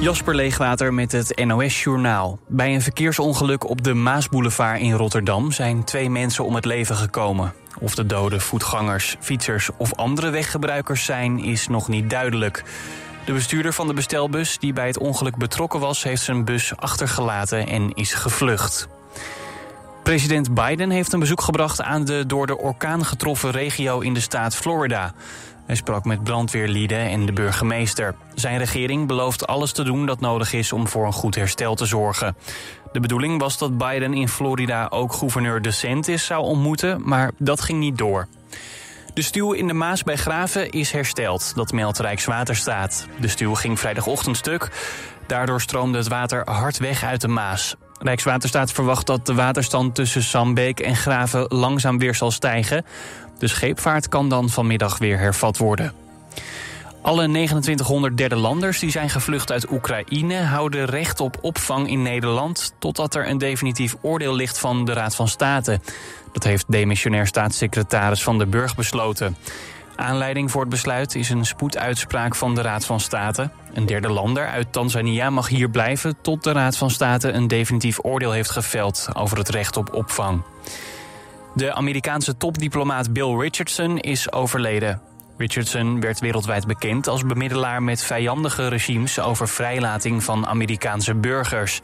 Jasper Leegwater met het NOS-journaal. Bij een verkeersongeluk op de Maasboulevard in Rotterdam zijn twee mensen om het leven gekomen. Of de doden voetgangers, fietsers of andere weggebruikers zijn, is nog niet duidelijk. De bestuurder van de bestelbus die bij het ongeluk betrokken was, heeft zijn bus achtergelaten en is gevlucht. President Biden heeft een bezoek gebracht aan de door de orkaan getroffen regio in de staat Florida. Hij sprak met brandweerlieden en de burgemeester. Zijn regering belooft alles te doen dat nodig is om voor een goed herstel te zorgen. De bedoeling was dat Biden in Florida ook gouverneur DeSantis zou ontmoeten, maar dat ging niet door. De stuw in de Maas bij Graven is hersteld, dat meldt Rijkswaterstaat. De stuw ging vrijdagochtend stuk. Daardoor stroomde het water hard weg uit de Maas. Rijkswaterstaat verwacht dat de waterstand tussen Sambeek en Graven langzaam weer zal stijgen. De scheepvaart kan dan vanmiddag weer hervat worden. Alle 2900 derde landers die zijn gevlucht uit Oekraïne houden recht op opvang in Nederland totdat er een definitief oordeel ligt van de Raad van State. Dat heeft demissionair staatssecretaris Van der Burg besloten. Aanleiding voor het besluit is een spoeduitspraak van de Raad van State. Een derde lander uit Tanzania mag hier blijven tot de Raad van State een definitief oordeel heeft geveld over het recht op opvang. De Amerikaanse topdiplomaat Bill Richardson is overleden. Richardson werd wereldwijd bekend als bemiddelaar met vijandige regimes over vrijlating van Amerikaanse burgers.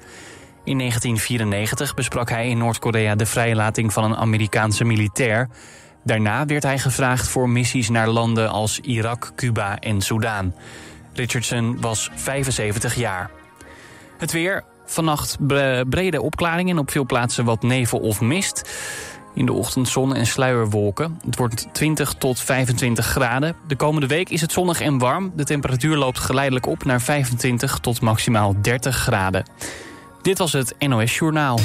In 1994 besprak hij in Noord-Korea de vrijlating van een Amerikaanse militair. Daarna werd hij gevraagd voor missies naar landen als Irak, Cuba en Soudaan. Richardson was 75 jaar. Het weer. Vannacht brede opklaringen op veel plaatsen wat nevel of mist. In de ochtend zon en sluierwolken. Het wordt 20 tot 25 graden. De komende week is het zonnig en warm. De temperatuur loopt geleidelijk op naar 25 tot maximaal 30 graden. Dit was het NOS Journaal.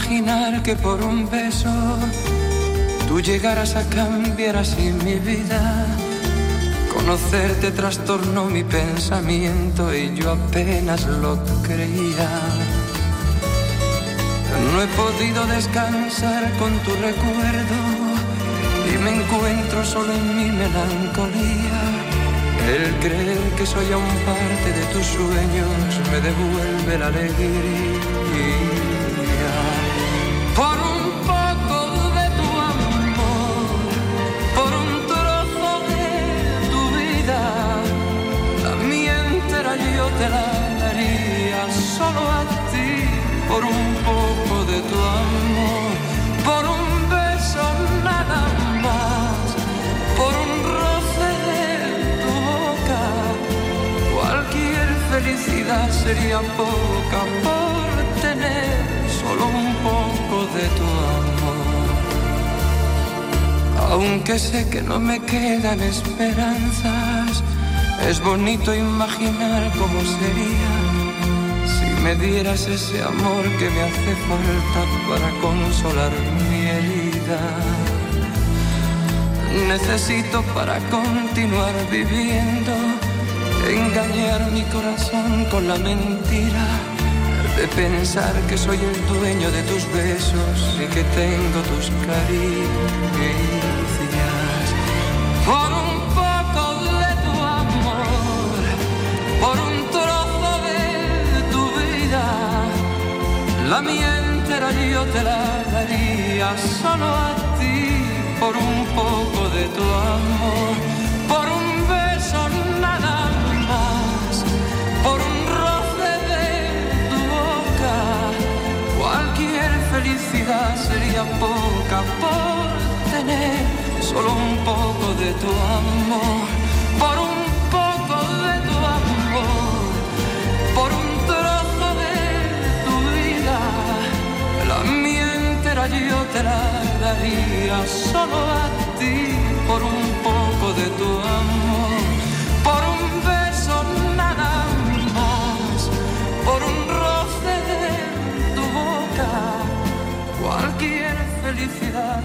Imaginar que por un beso tú llegaras a cambiar así mi vida. Conocerte trastornó mi pensamiento y yo apenas lo creía. No he podido descansar con tu recuerdo y me encuentro solo en mi melancolía. El creer que soy aún parte de tus sueños me devuelve la alegría. Solo a ti, por un poco de tu amor, por un beso nada más, por un roce de tu boca. Cualquier felicidad sería poca por tener solo un poco de tu amor. Aunque sé que no me quedan esperanzas, es bonito imaginar cómo sería me dieras ese amor que me hace falta para consolar mi herida. Necesito para continuar viviendo engañar mi corazón con la mentira de pensar que soy el dueño de tus besos y que tengo tus caricias. La mía entera yo te la daría solo a ti, por un poco de tu amor, por un beso nada más, por un roce de tu boca. Cualquier felicidad sería poca por tener solo un poco de tu amor, por yo te la daría solo a ti, por un poco de tu amor, por un beso nada más, por un roce de tu boca. Cualquier felicidad.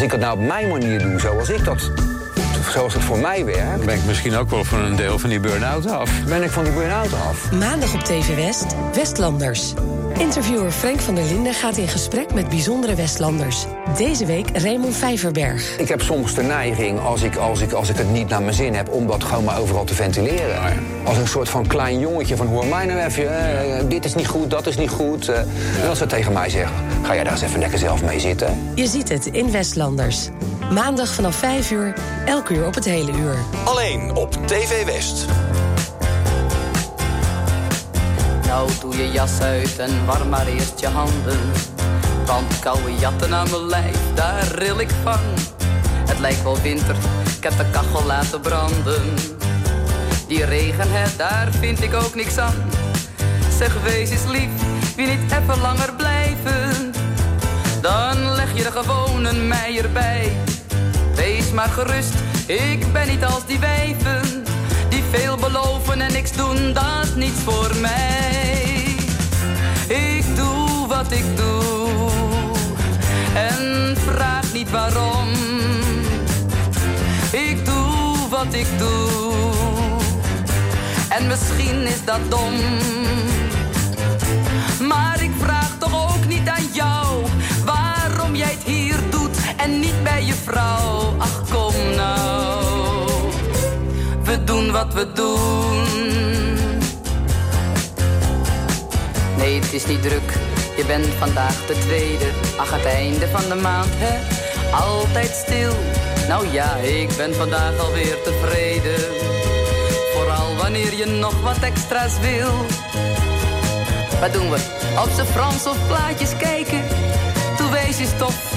Als ik het nou op mijn manier doe, zoals ik dat, zoals het voor mij werkt, Ben ik misschien ook wel voor een deel van die burn-out af. ben ik van die burn-out af. Maandag op TV West, Westlanders. Interviewer Frank van der Linden gaat in gesprek met bijzondere Westlanders. Deze week Raymond Vijverberg. Ik heb soms de neiging, als ik, als, ik, als ik het niet naar mijn zin heb, om dat gewoon maar overal te ventileren. Als een soort van klein jongetje van hoor mij nou even, eh, dit is niet goed, dat is niet goed. eh. En als ze tegen mij zeggen, ga jij daar eens even lekker zelf mee zitten. Je ziet het in Westlanders. Maandag vanaf 5 uur, elk uur op het hele uur. Alleen op TV West. Nou doe je jas uit en warm maar eerst je handen. Want koude jatten aan mijn lijf, daar ril ik van. Het lijkt wel winter, ik heb de kachel laten branden. Die regen, hè, daar vind ik ook niks aan. Zeg, wees eens lief, wie niet even langer blijven? Dan leg je er gewoon een meier bij. Wees maar gerust, ik ben niet als die wijven. Die veel beloven en niks doen, dat is niets voor mij. Ik doe wat ik doe en vraag niet waarom. Ik doe wat ik doe en misschien is dat dom. Maar ik vraag toch ook niet aan jou hier doet en niet bij je vrouw. Ach kom nou, we doen wat we doen. Nee, het is niet druk, je bent vandaag de tweede. Ach, het einde van de maand, hè? Altijd stil. Nou ja, ik ben vandaag alweer tevreden. Vooral wanneer je nog wat extra's wil. Wat doen we? Op z'n Frans of plaatjes kijken? Je stof.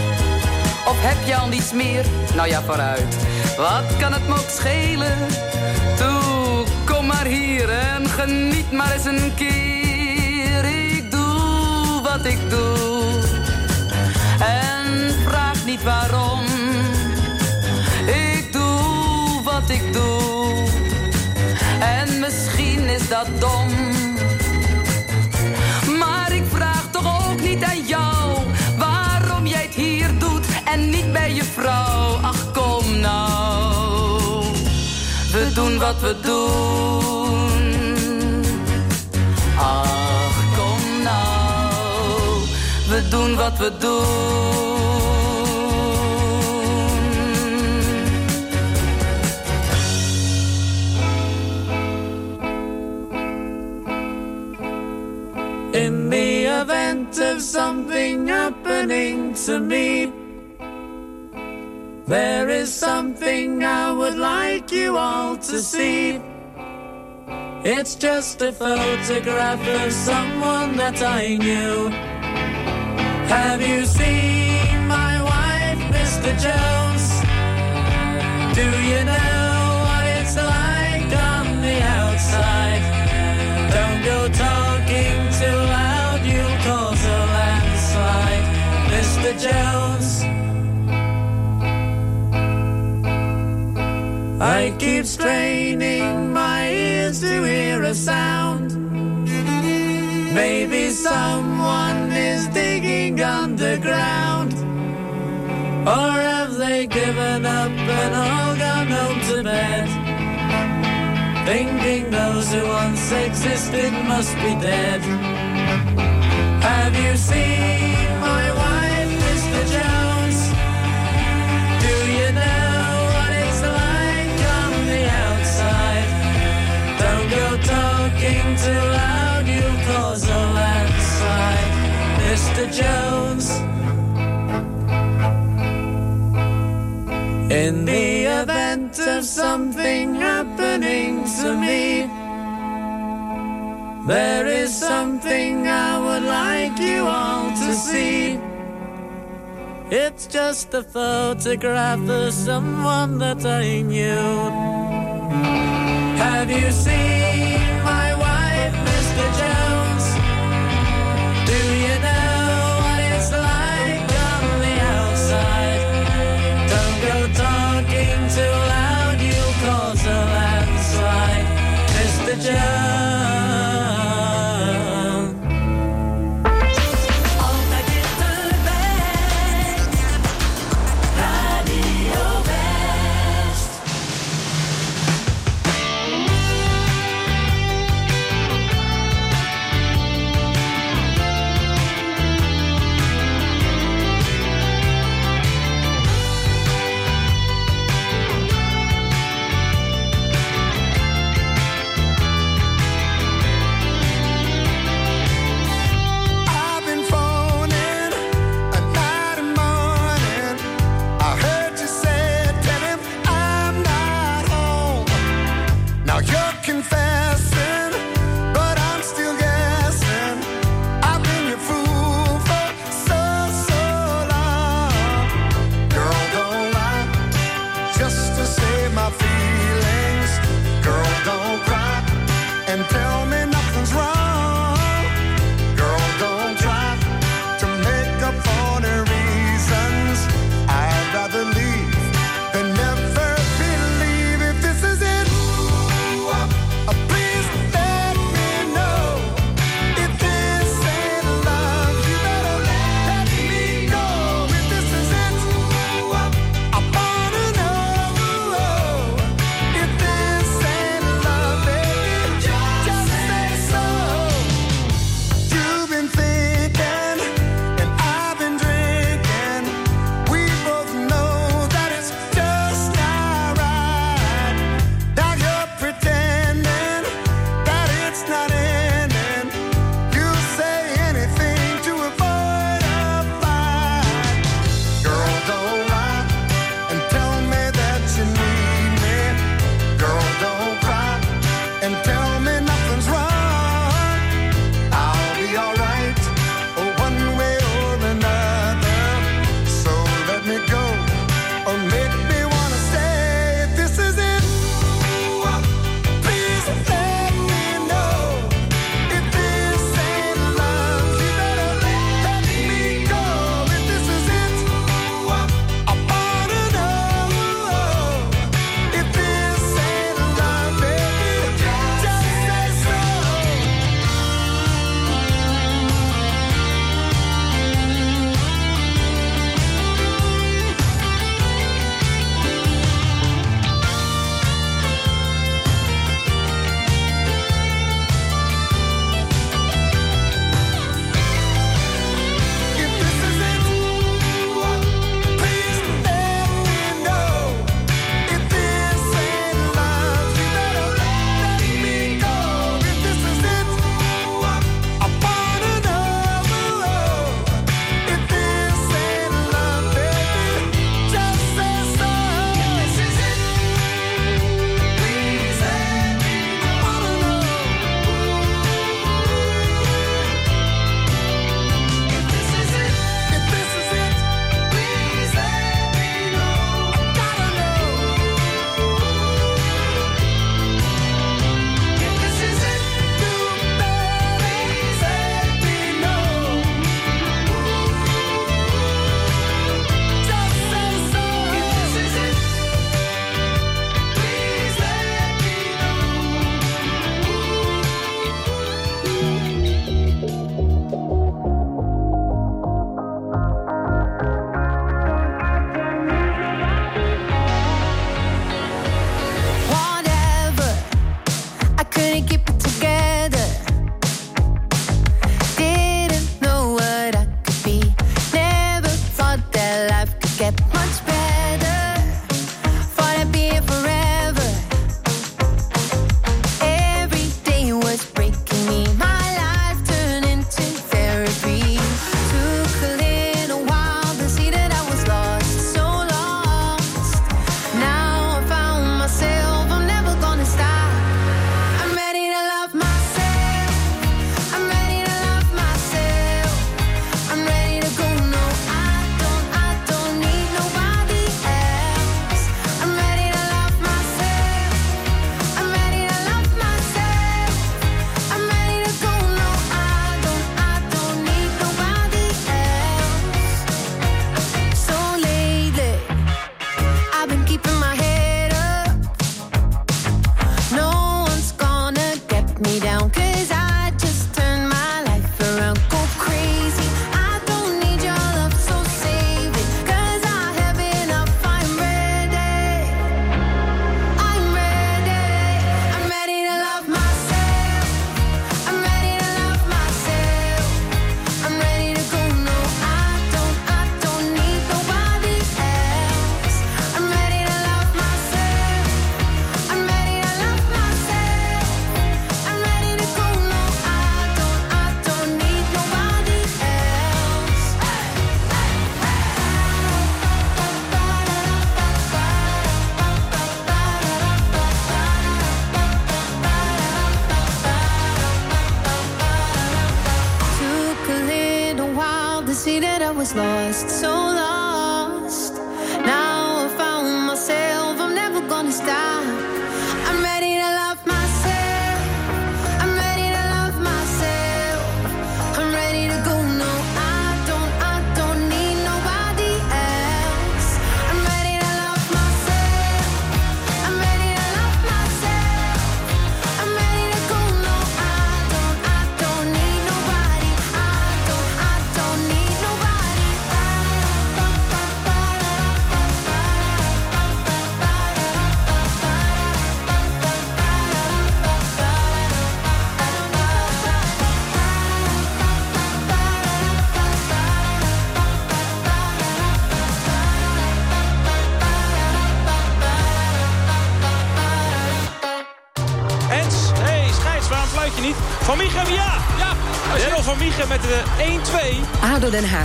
Of heb je al niets meer? Nou ja, vooruit. Wat kan het me ook schelen? Toe, kom maar hier en geniet maar eens een keer. Ik doe wat ik doe. En vraag niet waarom. Ik doe wat ik doe. En misschien is dat dom. Wat we doen. Ach kom nou, we doen wat we doen. In the event of something happening to me, there is something I would like you all to see. It's just a photograph of someone that I knew. Have you seen my wife, Mr. Jones? Do you know what it's like on the outside? Don't go talking too loud, you'll cause a landslide, Mr. Jones. I keep straining my ears to hear a sound. Maybe someone is digging underground. Or have they given up and all gone home to bed? Thinking those who once existed must be dead. Have you seen my talking too loud, you'll cause a landslide, Mr. Jones. In the event of something happening to me, there is something I would like you all to see. It's just a photograph of someone that I knew you see?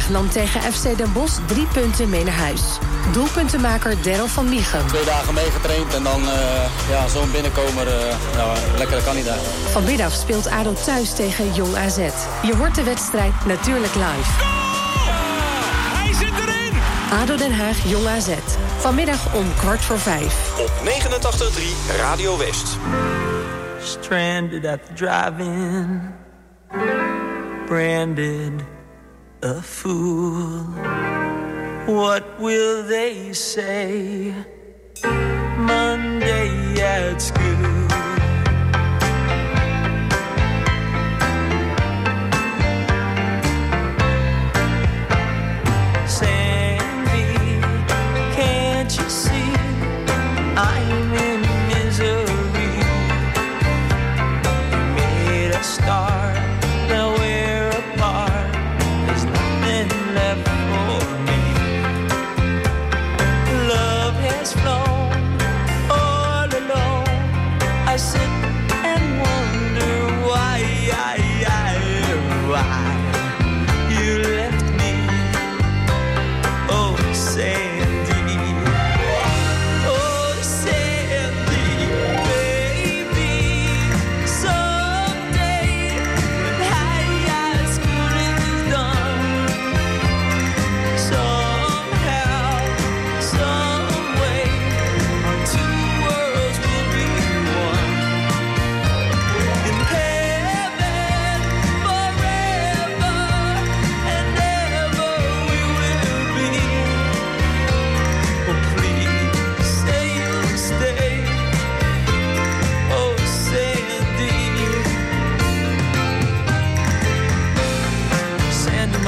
nam tegen FC Den Bosch drie punten mee naar huis. Doelpuntenmaker Daryl van Miegen. Twee dagen meegetraind en dan eh, ja, zo'n binnenkomer, uh, nou, lekkere kandidaat. Vanmiddag speelt Adel thuis tegen Jong AZ. Je hoort de wedstrijd natuurlijk live. Hij zit erin! ADO Den Haag, Jong AZ. Vanmiddag om kwart voor vijf. Op 89.3 Radio West. Stranded at the drive-in. Branded. a fool. What will they say Monday at school?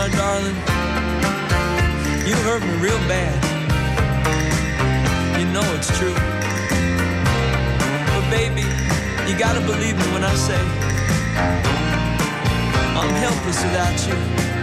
my darling. You hurt me real bad. You know it's true. But baby, you gotta believe me when I say I'm helpless without you.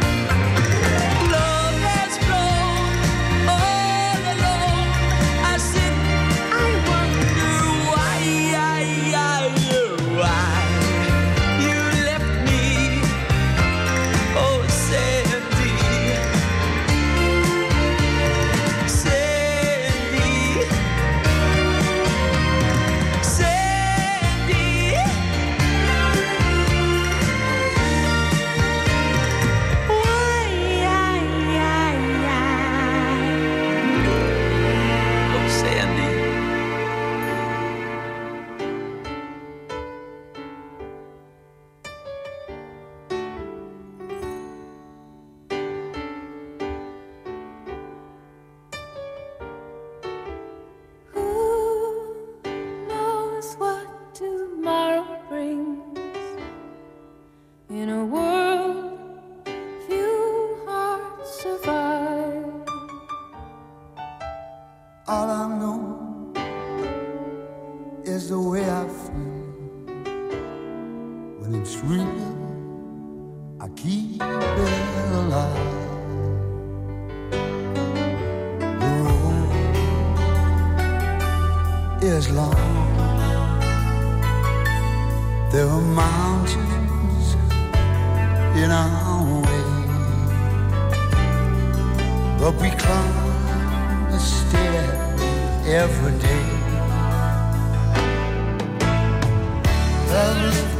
Love is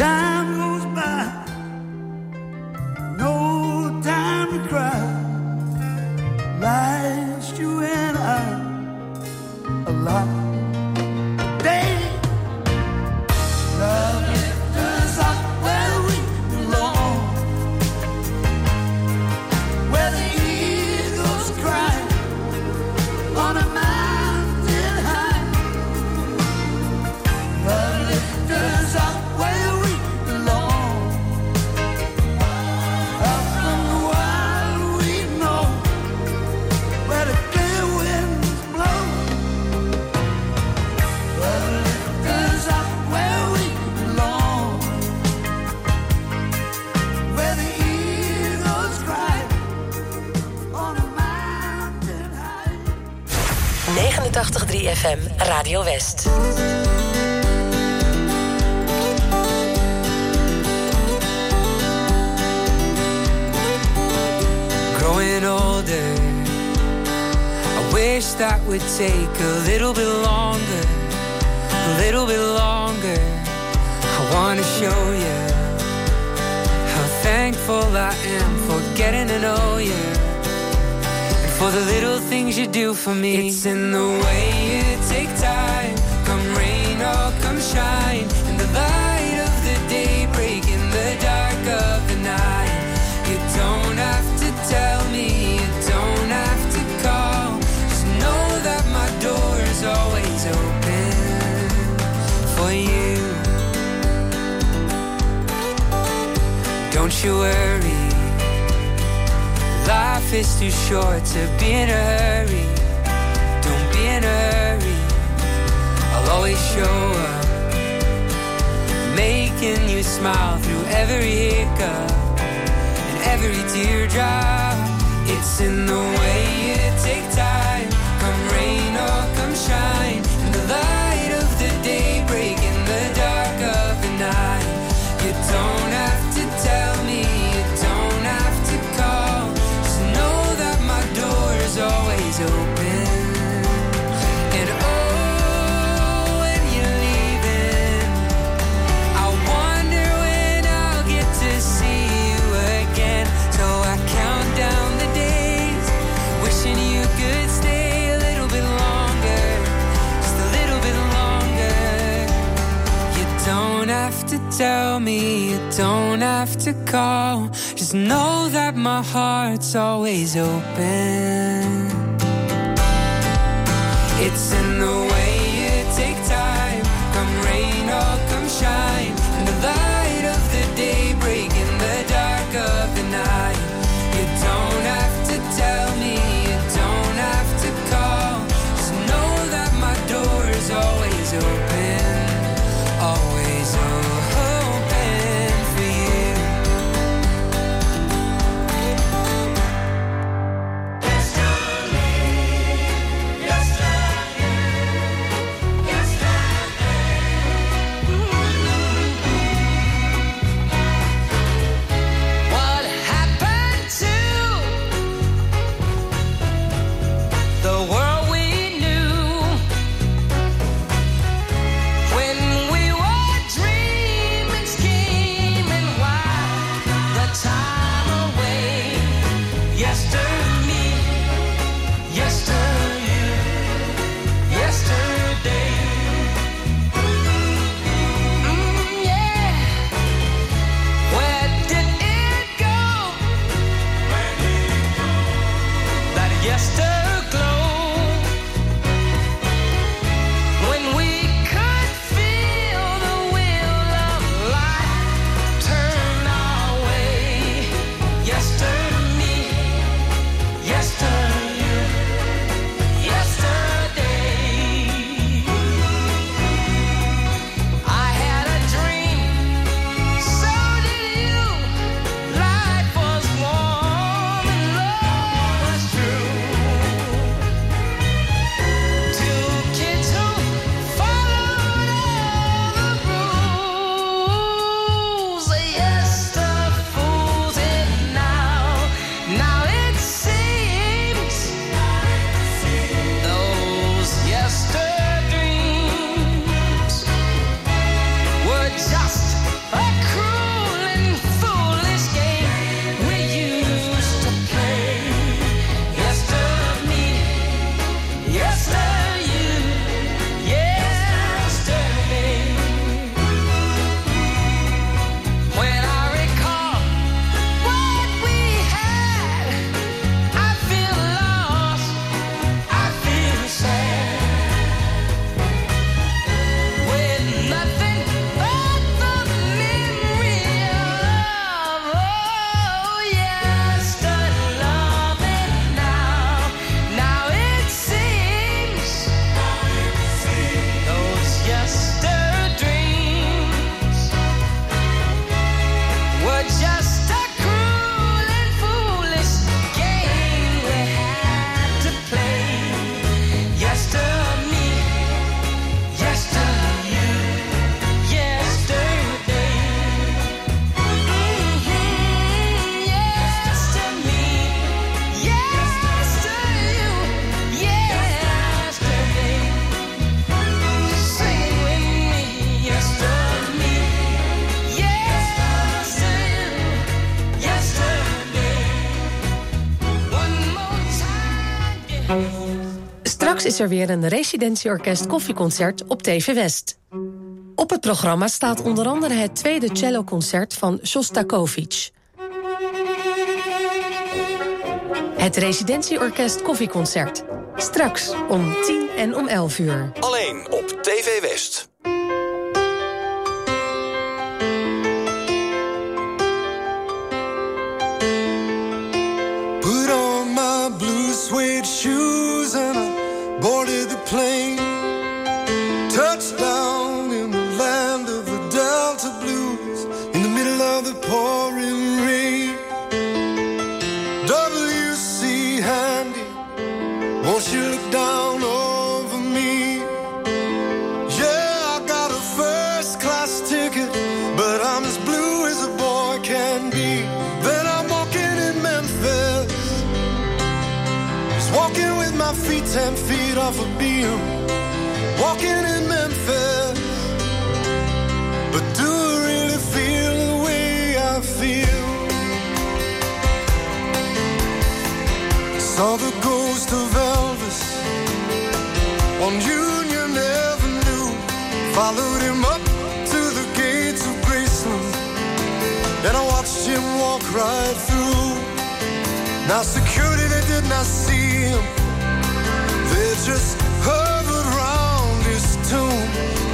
down hard to be in a hurry. Don't be in a hurry. I'll always show up, making you smile through every hiccup and every teardrop. It's in the way you take time, come rain or come shine. tell me you don't have to call. Just know that my heart's always open. It's in the er weer een residentieorkest koffieconcert op TV West. Op het programma staat onder andere het tweede celloconcert van Shostakovich. Het residentieorkest koffieconcert. Straks om 10 en om 11 uur. Alleen op TV West. ten feet off a beam, walking in Memphis. But do I really feel the way I feel? Saw the ghost of Elvis on Union Avenue, followed him up to the gates of Graceland, and I watched him walk right through. Now security they did not see him just his tomb.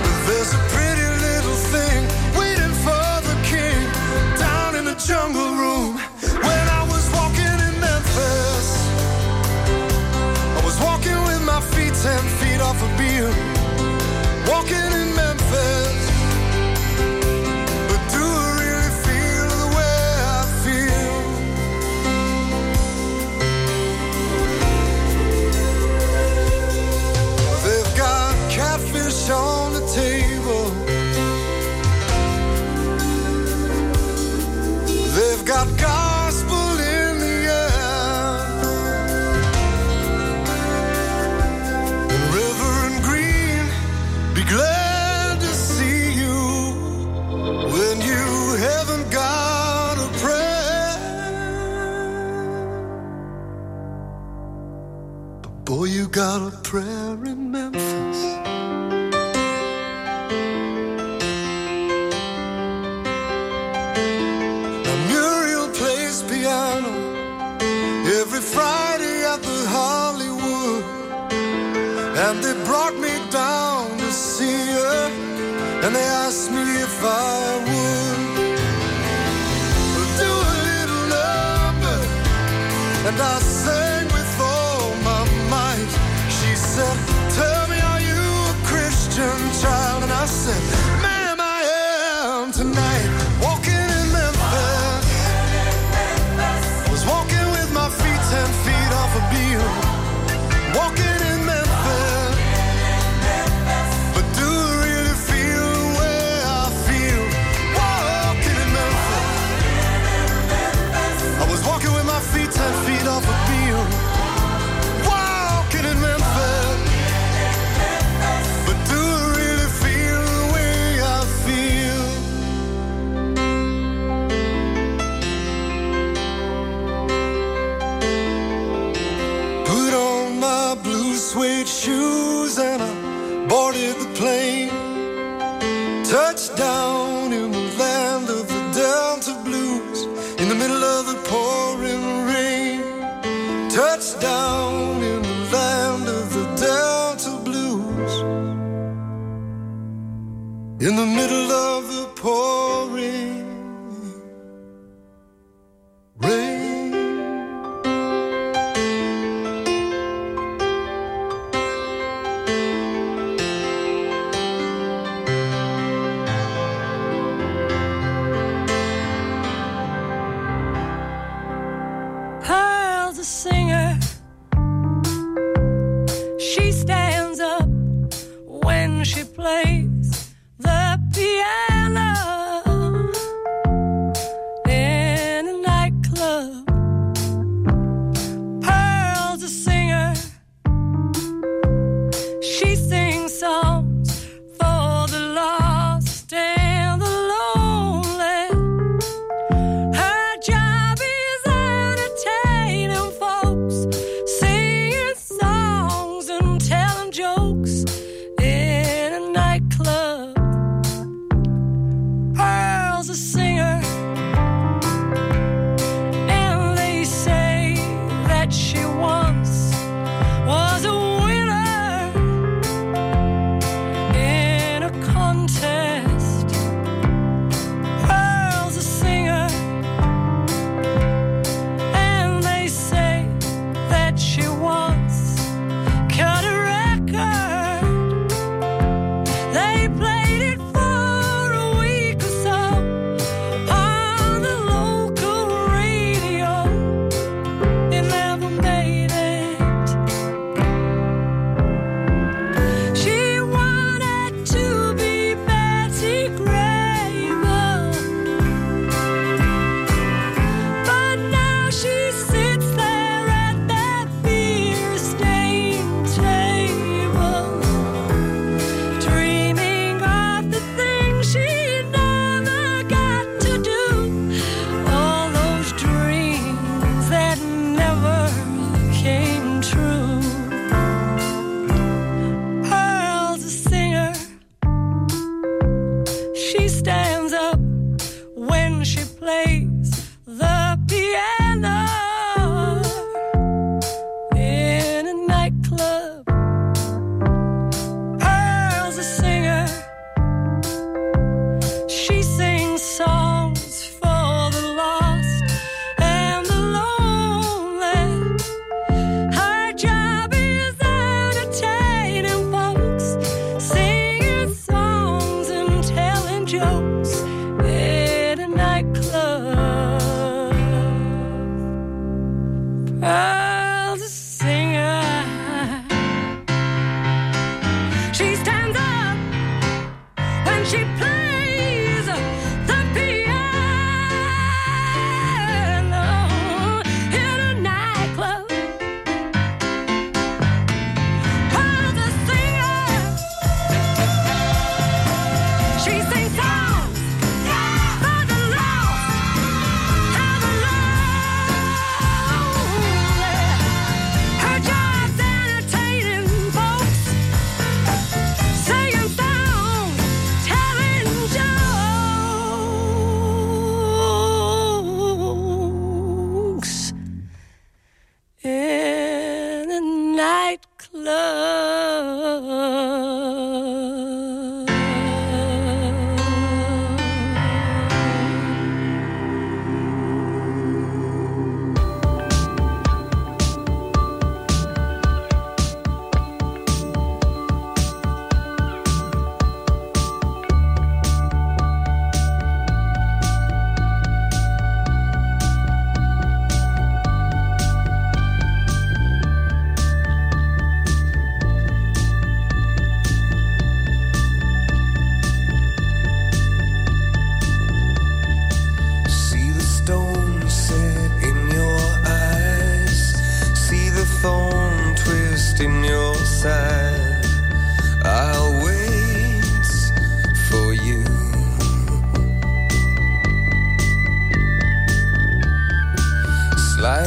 But there's a pretty little thing waiting for the king down in the jungle. out of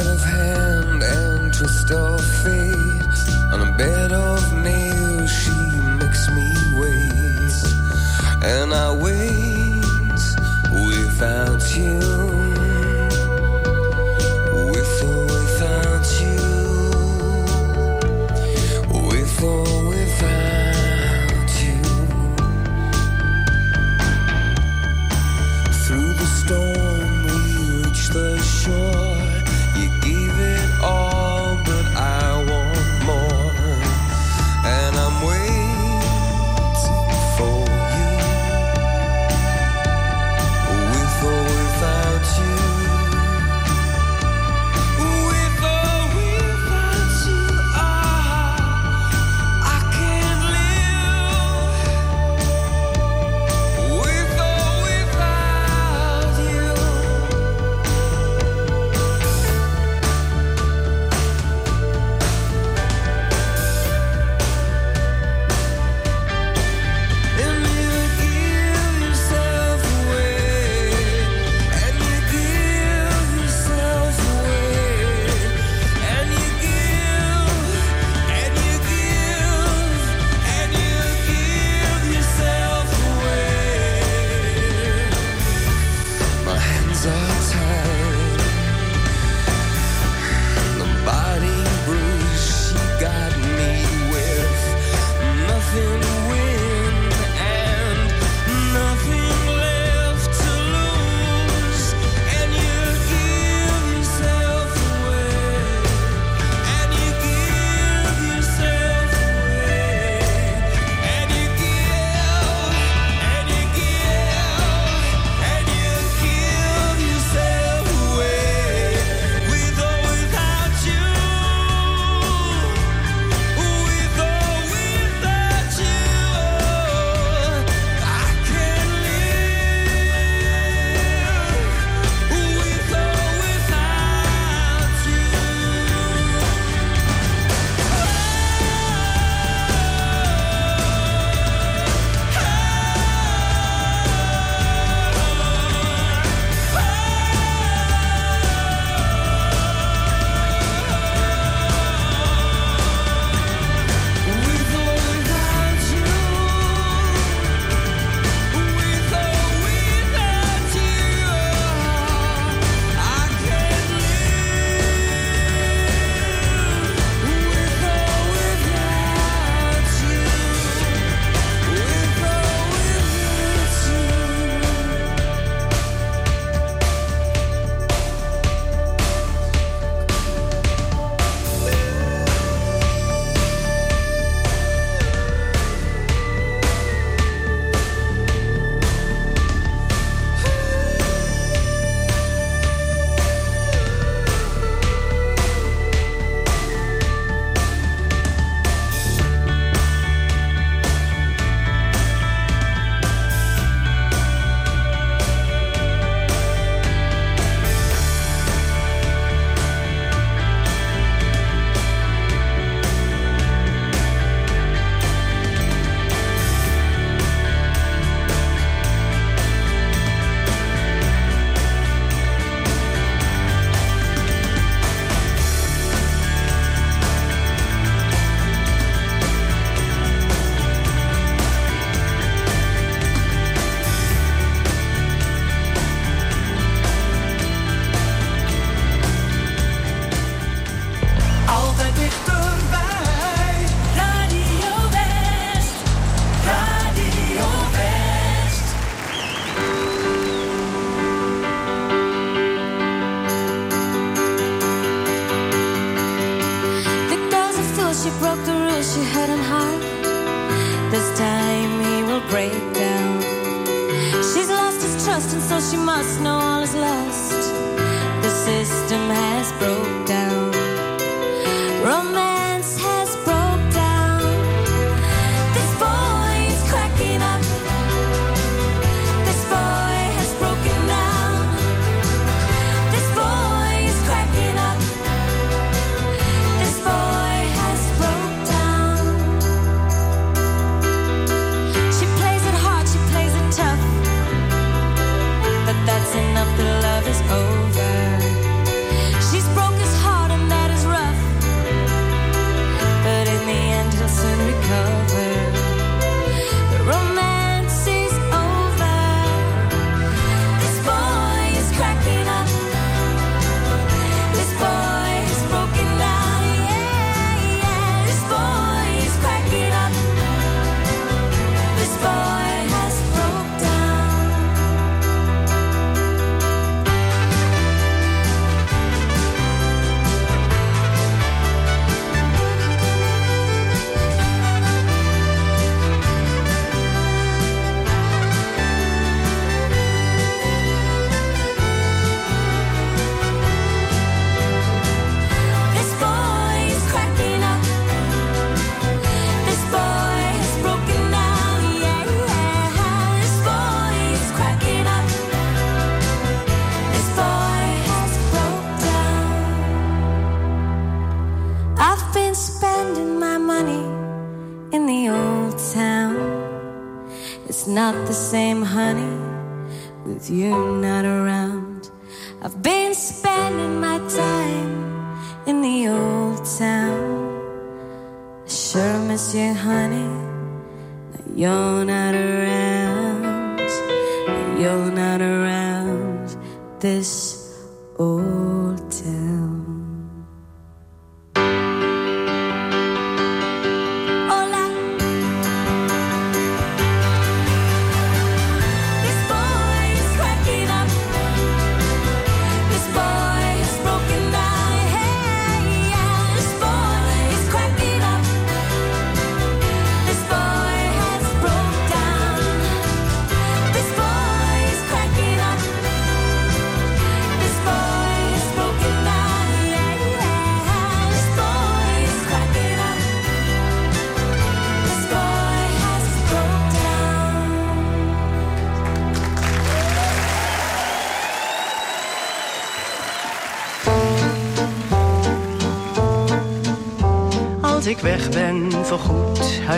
sleight of hand and twist of fate on a bed of nails she makes me wait. And I wait without you.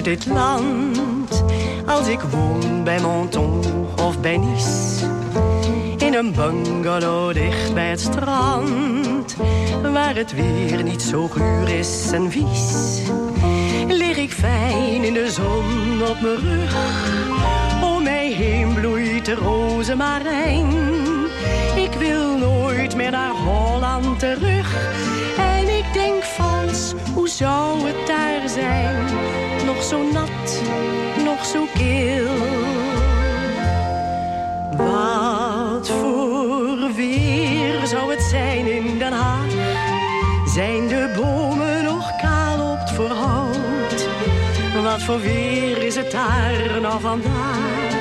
Uit dit land. Als ik woon bij Menton of bij Nice. In een bungalow dicht bij het strand. Waar het weer niet zo guur is en vies. Lig ik fijn in de zon op mijn rug. Om mij heen bloeit de rozemarijn. Ik wil nooit meer naar Holland terug. En ik denk vals, hoe zou het daar zijn? Zo nat, nog zo kil. Wat voor weer zou het zijn in Den Haag? Zijn de bomen nog kaal op het voorhout? Wat voor weer is het daar nou vandaag?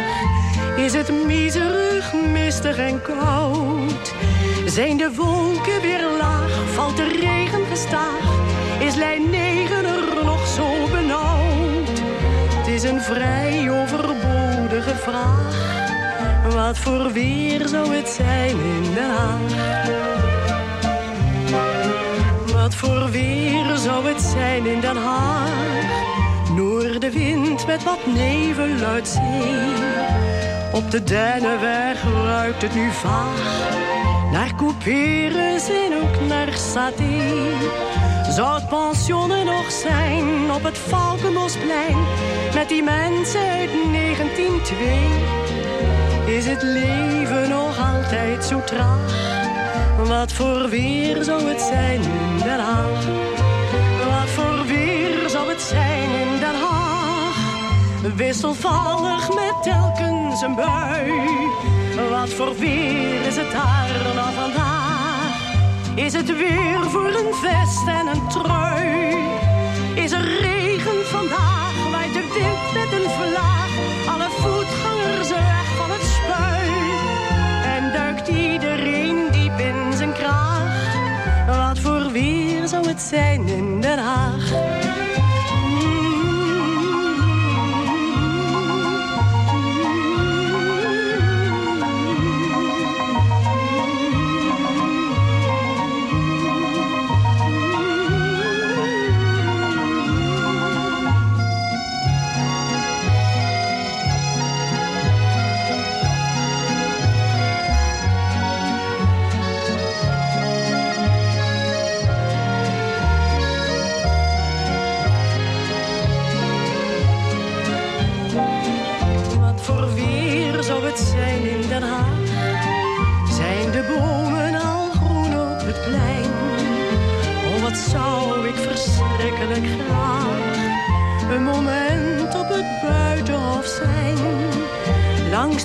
Is het miserig, mistig en koud? Zijn de wolken weer laag? Valt de regen gestaag? Is lijn een vrij overbodige vraag. Wat voor weer zou het zijn in Den Haag? Wat voor weer zou het zijn in Den Haag? Noordenwind met wat nevel uit zee. Op de Dennenweg ruikt het nu vaag. Naar couperus en ook naar saté. Zou het pensioen nog zijn op het Valkenbosplein? Met die mensen uit 1902. Is het leven nog altijd zo traag? Wat voor weer zou het zijn in Den Haag? Wat voor weer zou het zijn in Den Haag? Wisselvallig met telkens een bui. Wat voor weer is het daar nou vandaag? Is het weer voor een vest en een trui? Is er regen vandaag, waait de wind met een vlaag. Alle voetgangers weg van het spui. En duikt iedereen diep in zijn kraag. Wat voor weer zou het zijn in Den Haag?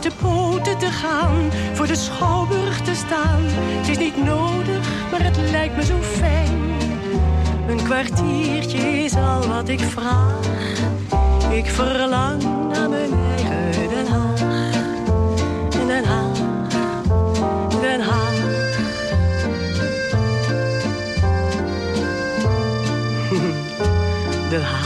De poten te gaan, voor de schouwburg te staan. Het is niet nodig, maar het lijkt me zo fijn. Een kwartiertje is al wat ik vraag. Ik verlang naar mijn eigen Den Haag. Den Haag, Den Haag. Den Haag.